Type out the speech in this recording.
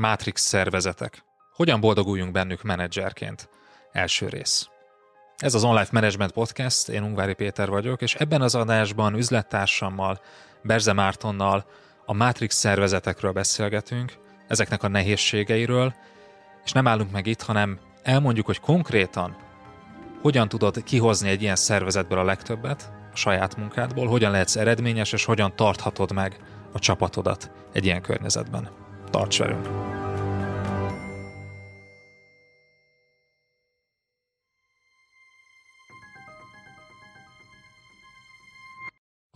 Matrix szervezetek. Hogyan boldoguljunk bennük menedzserként? Első rész. Ez az Online Management Podcast, én Ungvári Péter vagyok, és ebben az adásban üzlettársammal, Berze Mártonnal a Matrix szervezetekről beszélgetünk, ezeknek a nehézségeiről, és nem állunk meg itt, hanem elmondjuk, hogy konkrétan hogyan tudod kihozni egy ilyen szervezetből a legtöbbet a saját munkádból, hogyan lehetsz eredményes, és hogyan tarthatod meg a csapatodat egy ilyen környezetben. Tarts velünk!